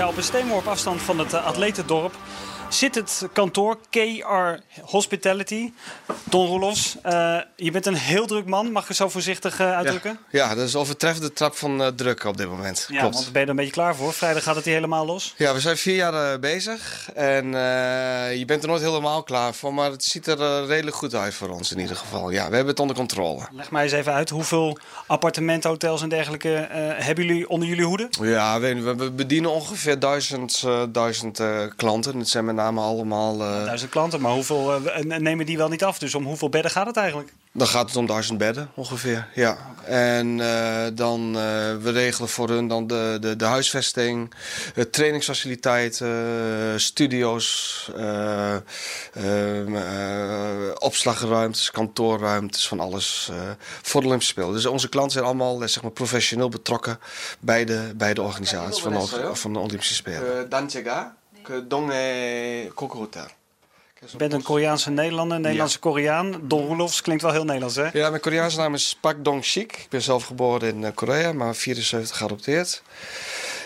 Ja, op een steenworp afstand van het uh, atletendorp zit het kantoor KR Hospitality. Don Roelofs, uh, je bent een heel druk man, mag ik zo voorzichtig uh, uitdrukken? Ja, ja, dat is overtreffende trap van uh, druk op dit moment. Ja, Klopt. want ben je er een beetje klaar voor? Vrijdag gaat het hier helemaal los? Ja, we zijn vier jaar bezig en je bent er nooit helemaal klaar voor, maar het ziet er redelijk goed uit voor ons in ieder geval. Ja, we hebben het onder controle. Leg mij eens even uit, hoeveel appartementen, hotels en dergelijke hebben jullie onder jullie hoede? Ja, we, we bedienen ongeveer duizend, duizend klanten. Het zijn met allemaal... Uh... Duizend klanten, maar hoeveel uh, nemen die wel niet af? Dus om hoeveel bedden gaat het eigenlijk? Dan gaat het om duizend bedden ongeveer, ja. En uh, dan, we regelen voor hun dan de, de, de huisvesting, trainingsfaciliteiten, studio's, opslagruimtes, kantoorruimtes, van alles voor de Olympische Spelen. Dus onze klanten zijn allemaal zeg maar, professioneel betrokken bij de, bij de organisatie van de, van de Olympische Spelen. 그 동네 kookhotel. Je bent een Koreaanse Nederlander, een Nederlandse ja. Koreaan. Don Roelofs klinkt wel heel Nederlands, hè? Ja, mijn Koreaanse naam is Pak Dong Sik. Ik ben zelf geboren in uh, Korea, maar 74 geadopteerd.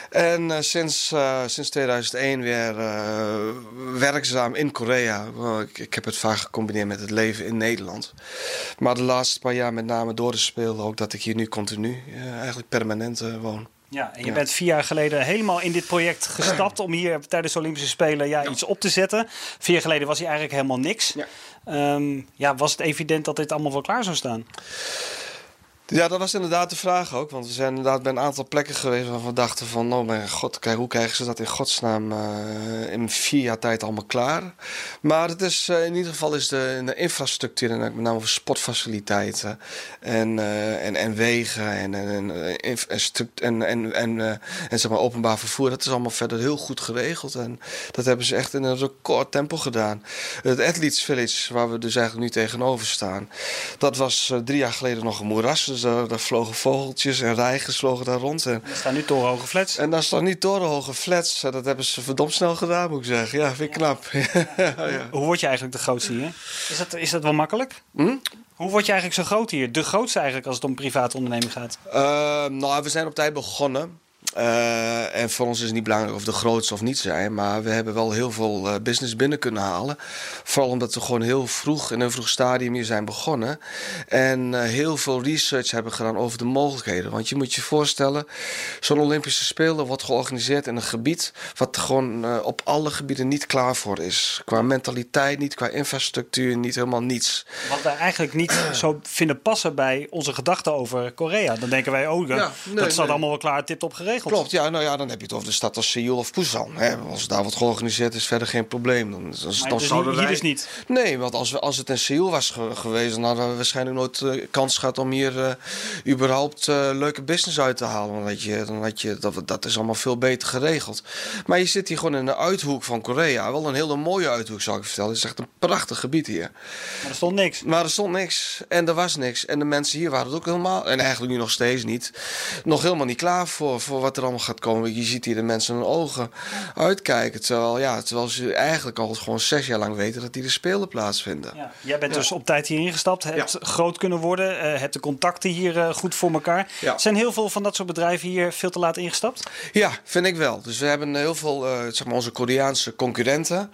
En uh, sinds, uh, sinds 2001 weer werkzaam in Korea. Ik, ik, heb het vaak gecombineerd met het leven in Nederland. Maar de laatste paar jaar met name door de spelen ook dat ik hier nu continu, eigenlijk permanent woon. Ja, en je bent vier jaar geleden helemaal in dit project gestapt om hier tijdens de Olympische Spelen ja, iets op te zetten. Vier jaar geleden was hier eigenlijk helemaal niks. Ja. Um, ja, was het evident dat dit allemaal wel klaar zou staan? Ja, dat was inderdaad de vraag ook. Want we zijn inderdaad bij een aantal plekken geweest waarvan we dachten van... oh mijn god, kijk, hoe krijgen ze dat in godsnaam uh, in vier jaar tijd allemaal klaar? Maar het is, uh, in ieder geval is de, de infrastructuur... en met name voor sportfaciliteiten en, uh, en, en wegen en, en, en, en, en, en, zeg maar openbaar vervoer... dat is allemaal verder heel goed geregeld. En dat hebben ze echt in een record tempo gedaan. Het Athletes Village, waar we dus eigenlijk nu tegenover staan... dat was drie jaar geleden nog een moeras... Dus daar, daar, vlogen vogeltjes en reigers vlogen daar rond. En er staan nu torenhoge flats. En daar staan nu torenhoge flats. Dat hebben ze verdomd snel gedaan, moet ik zeggen. Ja, vind ik knap. ja, Hoe word je eigenlijk de grootste hier? Is dat, is dat wel makkelijk? Hm? Hoe word je eigenlijk zo groot hier? De grootste eigenlijk als het om private onderneming gaat? Uh, nou, we zijn op tijd begonnen. Uh, en voor ons is het niet belangrijk of de grootste of niet zijn. Maar we hebben wel heel veel uh, business binnen kunnen halen. Vooral omdat we gewoon heel vroeg in een vroeg stadium hier zijn begonnen. En uh, heel veel research hebben gedaan over de mogelijkheden. Want je moet je voorstellen, zo'n Olympische Spelen wordt georganiseerd in een gebied. wat gewoon op alle gebieden niet klaar voor is. Qua mentaliteit niet, qua infrastructuur niet, helemaal niets. Wat wij eigenlijk niet zo vinden passen bij onze gedachten over Korea. Dan denken wij, oh, ja, nee, dat staat nee. allemaal wel klaar, tip op geregeld. Klopt, ja, nou ja, dan heb je het over de stad als Seoul of Busan. Hè. Als daar wordt georganiseerd is verder geen probleem. Dan, dan, dan dus zouden hier dus niet? Nee, want als, we, als het in Seoul was ge geweest... dan hadden we waarschijnlijk nooit uh, kans gehad om hier uh, überhaupt uh, leuke business uit te halen. Dan had je, dan had je, dat, dat is allemaal veel beter geregeld. Maar je zit hier gewoon in de uithoek van Korea. Wel een hele mooie uithoek, zou ik vertellen. Het is echt een prachtig gebied hier. Maar er stond niks? Maar er stond niks. En er was niks. En de mensen hier waren het ook helemaal... en eigenlijk nu nog steeds niet... nog helemaal niet klaar voor, voor wat er allemaal gaat komen. Je ziet hier de mensen hun ogen uitkijken. Terwijl, ja, terwijl ze eigenlijk al gewoon zes jaar lang weten dat hier de spelen plaatsvinden. Ja. Jij bent dus op tijd hier ingestapt, hebt groot kunnen worden, uh, hebt de contacten hier uh, goed voor elkaar. Zijn heel veel van dat soort bedrijven hier veel te laat ingestapt? Ja, vind ik wel. Dus we hebben heel veel, uh, zeg maar onze Koreaanse concurrenten.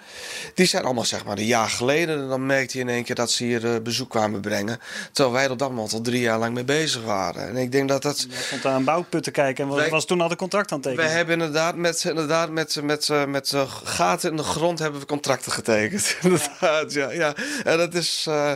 Die zijn allemaal zeg maar een jaar geleden. En dan merkte je in één keer dat ze hier bezoek kwamen brengen. Terwijl wij er dat moment al drie jaar lang mee bezig waren. En ik denk dat dat... Je stond aan een bouwput te kijken en was, was toen al contract aan het tekenen. We hebben inderdaad met, inderdaad met, met, met, met gaten in de grond hebben we contracten getekend. inderdaad, ja. ja. En dat is, uh,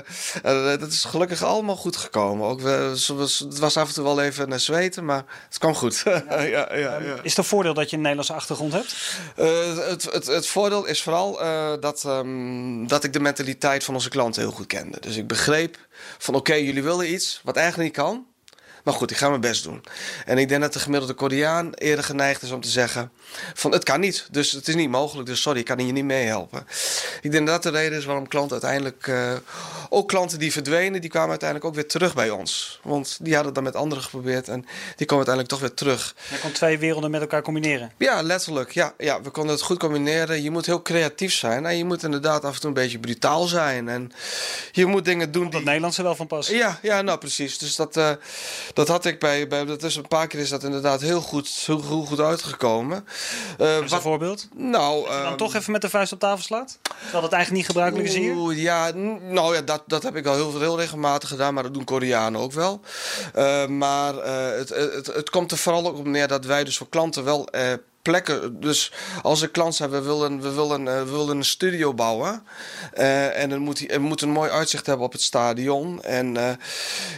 dat is gelukkig allemaal goed gekomen. Ook we, het was af en toe wel even naar zweten, maar het kwam goed. ja. ja, ja, Is het voordeel dat je een Nederlandse achtergrond hebt? Uh, het, het, het voordeel is vooral dat, um, dat ik de mentaliteit van onze klanten heel goed kende. Dus ik begreep van oké, okay, jullie willen iets wat eigenlijk niet kan. Maar goed, ik ga mijn best doen. En ik denk dat de gemiddelde Koreaan eerder geneigd is om te zeggen: van het kan niet, dus het is niet mogelijk, dus sorry, ik kan je niet meehelpen. Ik denk dat dat de reden is waarom klanten uiteindelijk, uh, ook klanten die verdwenen, die kwamen uiteindelijk ook weer terug bij ons. Want die hadden dat met anderen geprobeerd en die komen uiteindelijk toch weer terug. Je kon twee werelden met elkaar combineren? Ja, letterlijk. Ja, ja, we konden het goed combineren. Je moet heel creatief zijn en je moet inderdaad af en toe een beetje brutaal zijn. En je moet dingen doen. die... Dat Nederlandse wel van pas. Ja, ja nou precies. Dus dat, uh, Dat had ik bij, bij dat is een paar keer is dat inderdaad heel goed, heel, goed uitgekomen. Uh, wat een voorbeeld? Nou, dan ehm, toch even met de vuist op tafel slaat? Terwijl het eigenlijk niet gebruikelijk is hier? Ja, nou ja, dat, dat heb ik al heel, heel regelmatig gedaan, maar dat doen Koreanen ook wel. Uh, maar uh, het, het, het, komt er vooral ook op neer dat wij dus voor klanten wel plekken. Dus als een klant zegt, we willen, we willen, uh, we willen een studio bouwen. Uh, en dan moet, hij, moet een mooi uitzicht hebben op het stadion. En uh,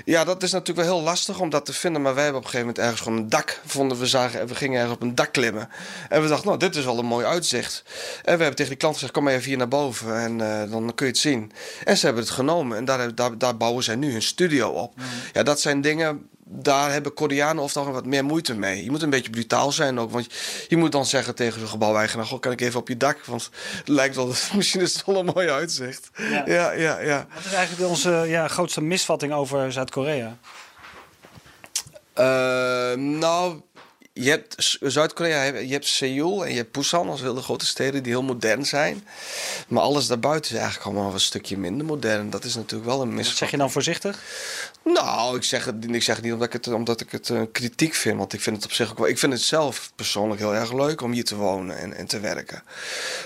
ja, dat is natuurlijk wel heel lastig om dat te vinden. Maar wij hebben op een gegeven moment ergens gewoon een dak vonden. We zagen, we gingen ergens op een dak klimmen. En we dachten, nou, dit is wel een mooi uitzicht. En we hebben tegen die klant gezegd, kom maar even hier naar boven. En dan kun je het zien. En ze hebben het genomen. En daar, daar, daar bouwen zij nu hun studio op. Mm. Ja, dat zijn dingen daar hebben Koreanen of toch wat meer moeite mee. Je moet een beetje brutaal zijn ook. Want je moet dan zeggen tegen zo'n gebouweigenaar... Goh, kan ik even op je dak? Want het lijkt wel... Misschien is het wel een mooi uitzicht. Ja, ja, ja. ja. Wat is eigenlijk onze ja, grootste misvatting over Zuid-Korea? Uh, nou, je hebt Zuid-Korea, je hebt Seoul en je hebt Busan als hele grote steden die heel modern zijn. Maar alles daarbuiten is eigenlijk allemaal een stukje minder modern. Dat is natuurlijk wel een. Wat zeg je dan voorzichtig? Nou, ik zeg het, ik zeg het niet omdat ik het, omdat ik het uh, kritiek vind. Want ik vind het op zich ook wel. Ik vind het zelf persoonlijk heel erg leuk om hier te wonen en, en te werken.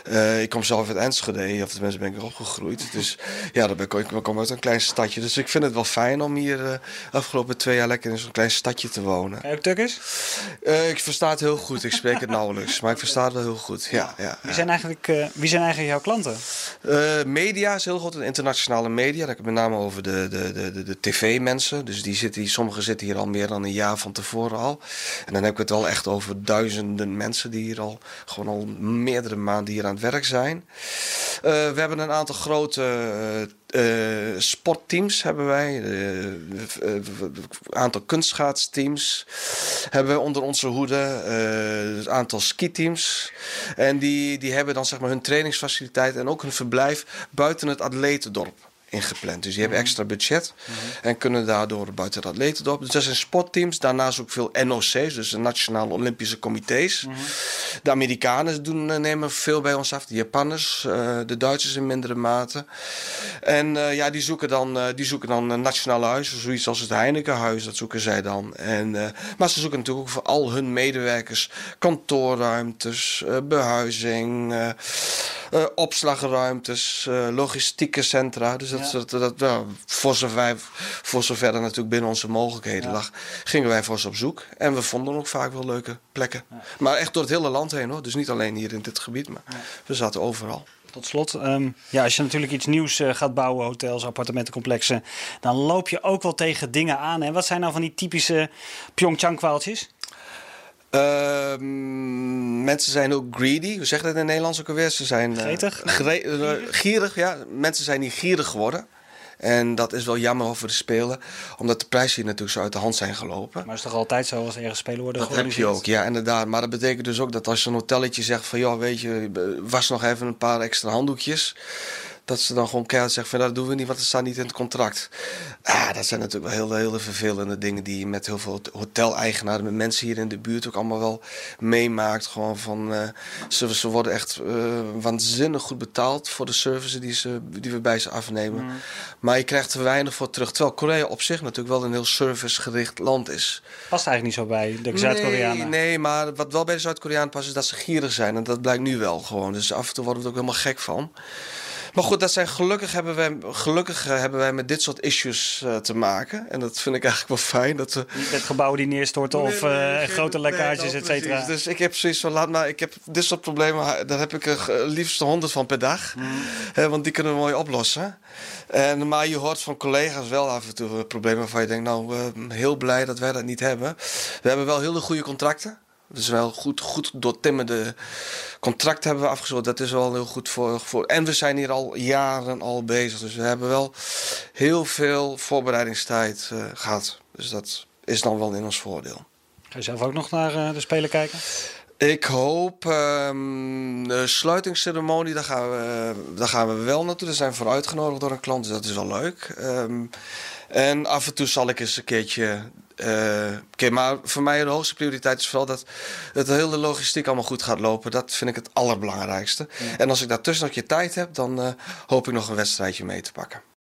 Uh, ik kom zelf uit Enschede, of tenminste ben ik erop gegroeid. Dus ja, dan ben ik, ik kom uit een klein stadje. Dus ik vind het wel fijn om hier uh, afgelopen twee jaar lekker in zo'n klein stadje te wonen. Kan je ook Turkisch? ik versta het heel goed. Ik spreek het nauwelijks, maar ik versta het wel heel goed. Ja, ja, Wie, zijn eigenlijk, wie zijn eigenlijk jouw klanten? media is heel groot, internationale media. Dat heb ik met name over de, de, de, de, de tv mensen. Dus die zitten, sommigen zitten hier al meer dan een jaar van tevoren al. En dan heb ik het wel echt over duizenden mensen die hier al gewoon al meerdere maanden hier aan het werk zijn. Uh, we hebben een aantal grote uh, sportteams hebben wij. Een aantal kunstschaatsteams hebben we onder onze hoede. een aantal skiteams. En die, die hebben dan zeg maar hun trainingsfaciliteit en ook hun verblijf buiten het atletendorp ingepland. Dus die hebben mhm. extra budget mhm. en kunnen daardoor buiten het atletendorp. Dus dat zijn sportteams. Daarnaast ook veel NOC's, dus de Nationale Olympische Comité's. Mhm. De Amerikanen doen, eh, nemen veel bij ons af. De Japanners, uh, de Duitsers in mindere mate. En uh, ja, die zoeken dan, die zoeken dan nationale huizen, zoiets als het Heinekenhuis, dat zoeken zij dan. En, maar ze zoeken natuurlijk ook voor al hun medewerkers kantoorruimtes, behuizing, opslagruimtes, logistieke centra. Dus dat, dat, dat, dat, voor, zover, voor zover dat natuurlijk binnen onze mogelijkheden lag, gingen wij voor ze op zoek. En we vonden ook vaak wel leuke plekken. Maar echt door het hele land heen hoor. Dus niet alleen hier in dit gebied, maar we zaten overal. Tot slot, um, ja, als je natuurlijk iets nieuws uh, gaat bouwen, hotels, appartementencomplexen, dan loop je ook wel tegen dingen aan. En wat zijn nou van die typische Pyeongchang-kwaaltjes? Uh, mensen zijn ook greedy. Hoe zeg je dat in het Nederlands ook alweer? Ze zijn uh, gierig, ja. Mensen zijn niet gierig geworden. En dat is wel jammer over de spelen, omdat de prijzen hier natuurlijk zo uit de hand zijn gelopen. Maar is toch altijd zo als ergens spelen worden Dat heb je ook, ja, inderdaad. Maar dat betekent dus ook dat als je een hotelletje zegt van, joh, weet je, was nog even een paar extra handdoekjes dat ze dan gewoon keihard zeggen van nou, dat doen we niet, want het staat niet in het contract. Ah, dat zijn natuurlijk wel hele, hele vervelende dingen die je met heel veel hoteleigenaren, met mensen hier in de buurt ook allemaal wel meemaakt. Gewoon van, uh, ze, ze worden echt uh, waanzinnig goed betaald voor de service die, ze, die we bij ze afnemen. Mm. Maar je krijgt er weinig voor terug. Terwijl Korea op zich natuurlijk wel een heel servicegericht land is. Past eigenlijk niet zo bij de Zuid-Koreanen. Nee, nee, maar wat wel bij de Zuid-Koreanen past is dat ze gierig zijn. En dat blijkt nu wel gewoon. Dus af en toe worden we er ook helemaal gek van. Maar goed, dat zijn gelukkig hebben wij, gelukkig eh, hebben wij met dit soort issues uh, te maken. En dat vind ik eigenlijk wel fijn. Dat. Niet met gebouwen die neerstorten of uh, grote lekkages, et cetera. Dus ik heb zoiets van, laat maar, ik heb dit soort problemen, daar heb ik er liefst honderd van per dag. Mm. want die kunnen we mooi oplossen. En, maar je hoort van collega's wel af en toe problemen waarvan je denkt, nou, heel blij dat wij dat niet hebben. We hebben wel hele goede contracten. Dus wel goed, goed doortimmerde contract hebben we afgesloten. Dat is wel heel goed voor, voor. En we zijn hier al jaren al bezig. Dus we hebben wel heel veel voorbereidingstijd uh, gehad. Dus dat is dan wel in ons voordeel. Ga je zelf ook nog naar uh, de Spelen kijken? Ik hoop um, de sluitingsceremonie, daar gaan, we, daar gaan we wel naartoe. We zijn voor uitgenodigd door een klant, dus dat is wel leuk. Um, en af en toe zal ik eens een keertje uh, maar voor mij de hoogste prioriteit is vooral dat het hele logistiek allemaal goed gaat lopen. Dat vind ik het allerbelangrijkste. En als ik daartussen nog je tijd heb, dan uh, hoop ik nog een wedstrijdje mee te pakken.